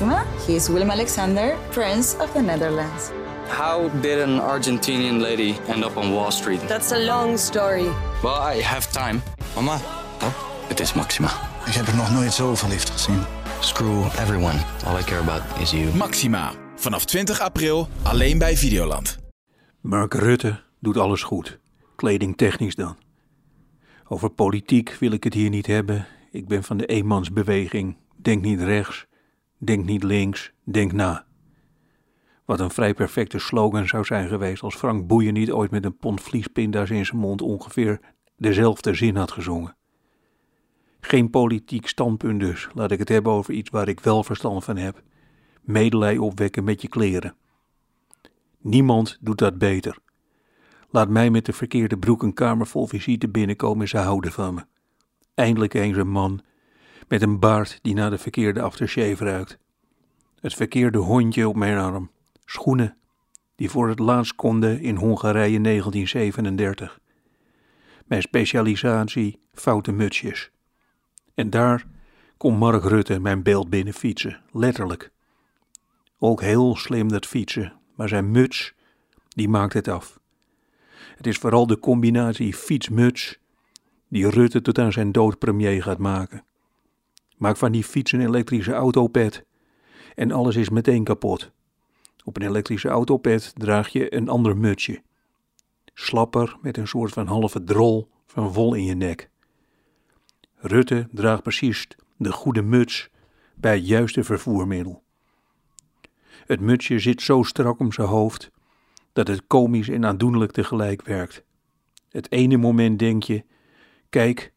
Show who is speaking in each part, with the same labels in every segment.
Speaker 1: Maxima. He is Willem Alexander, Prince of the Netherlands.
Speaker 2: How did an Argentinian lady end up on Wall Street?
Speaker 3: That's a long story.
Speaker 2: Well, I have time.
Speaker 4: Mama,
Speaker 2: Het is Maxima.
Speaker 4: ik heb er nog nooit zo verliefd gezien.
Speaker 2: Screw everyone. All I care about is you.
Speaker 5: Maxima. Vanaf 20 april alleen bij Videoland.
Speaker 6: Mark Rutte doet alles goed. Kledingtechnisch dan. Over politiek wil ik het hier niet hebben. Ik ben van de eenmansbeweging. Denk niet rechts, denk niet links, denk na. Wat een vrij perfecte slogan zou zijn geweest als Frank Boeien niet ooit met een pond vliespinda's in zijn mond ongeveer dezelfde zin had gezongen. Geen politiek standpunt dus, laat ik het hebben over iets waar ik wel verstand van heb. Medelij opwekken met je kleren. Niemand doet dat beter. Laat mij met de verkeerde broek een kamer vol visite binnenkomen en ze houden van me. Eindelijk eens een man met een baard die naar de verkeerde aftershave ruikt. Het verkeerde hondje op mijn arm. Schoenen die voor het laatst konden in Hongarije 1937. Mijn specialisatie foute mutsjes. En daar komt Mark Rutte mijn beeld binnen fietsen, letterlijk. Ook heel slim dat fietsen, maar zijn muts, die maakt het af. Het is vooral de combinatie fiets-muts die Rutte tot aan zijn dood premier gaat maken. Maak van die fiets een elektrische autopet en alles is meteen kapot. Op een elektrische autopet draag je een ander mutsje. Slapper met een soort van halve drol van wol in je nek. Rutte draagt precies de goede muts bij het juiste vervoermiddel. Het mutsje zit zo strak om zijn hoofd dat het komisch en aandoenlijk tegelijk werkt. Het ene moment denk je, kijk,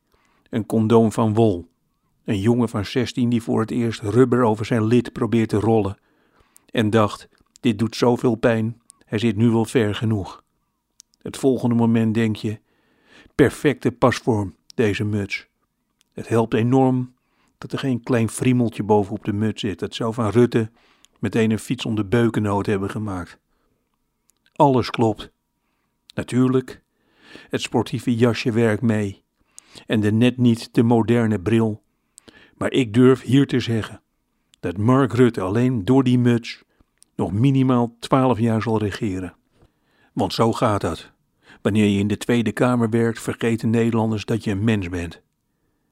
Speaker 6: een condoom van wol. Een jongen van 16 die voor het eerst rubber over zijn lid probeert te rollen. En dacht, dit doet zoveel pijn, hij zit nu wel ver genoeg. Het volgende moment denk je, perfecte pasvorm, deze muts. Het helpt enorm dat er geen klein friemeltje bovenop de muts zit. Dat zou van Rutte meteen een fiets om de beukennoot hebben gemaakt. Alles klopt. Natuurlijk, het sportieve jasje werkt mee. En de net niet te moderne bril. Maar ik durf hier te zeggen dat Mark Rutte alleen door die muts nog minimaal twaalf jaar zal regeren. Want zo gaat dat. Wanneer je in de Tweede Kamer werkt, vergeten Nederlanders dat je een mens bent.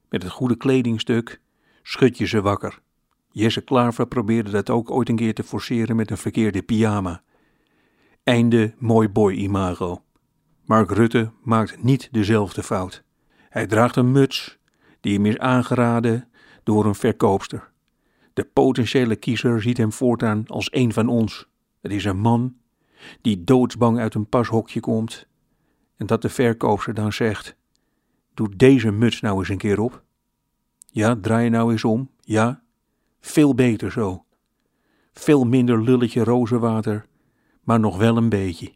Speaker 6: Met het goede kledingstuk schud je ze wakker. Jesse Klaver probeerde dat ook ooit een keer te forceren met een verkeerde pyjama. Einde mooi boy imago. Mark Rutte maakt niet dezelfde fout. Hij draagt een muts die hem is aangeraden door een verkoopster. De potentiële kiezer ziet hem voortaan als een van ons. Het is een man die doodsbang uit een pashokje komt en dat de verkoopster dan zegt: Doe deze muts nou eens een keer op. Ja, draai je nou eens om. Ja, veel beter zo. Veel minder lulletje rozenwater, maar nog wel een beetje.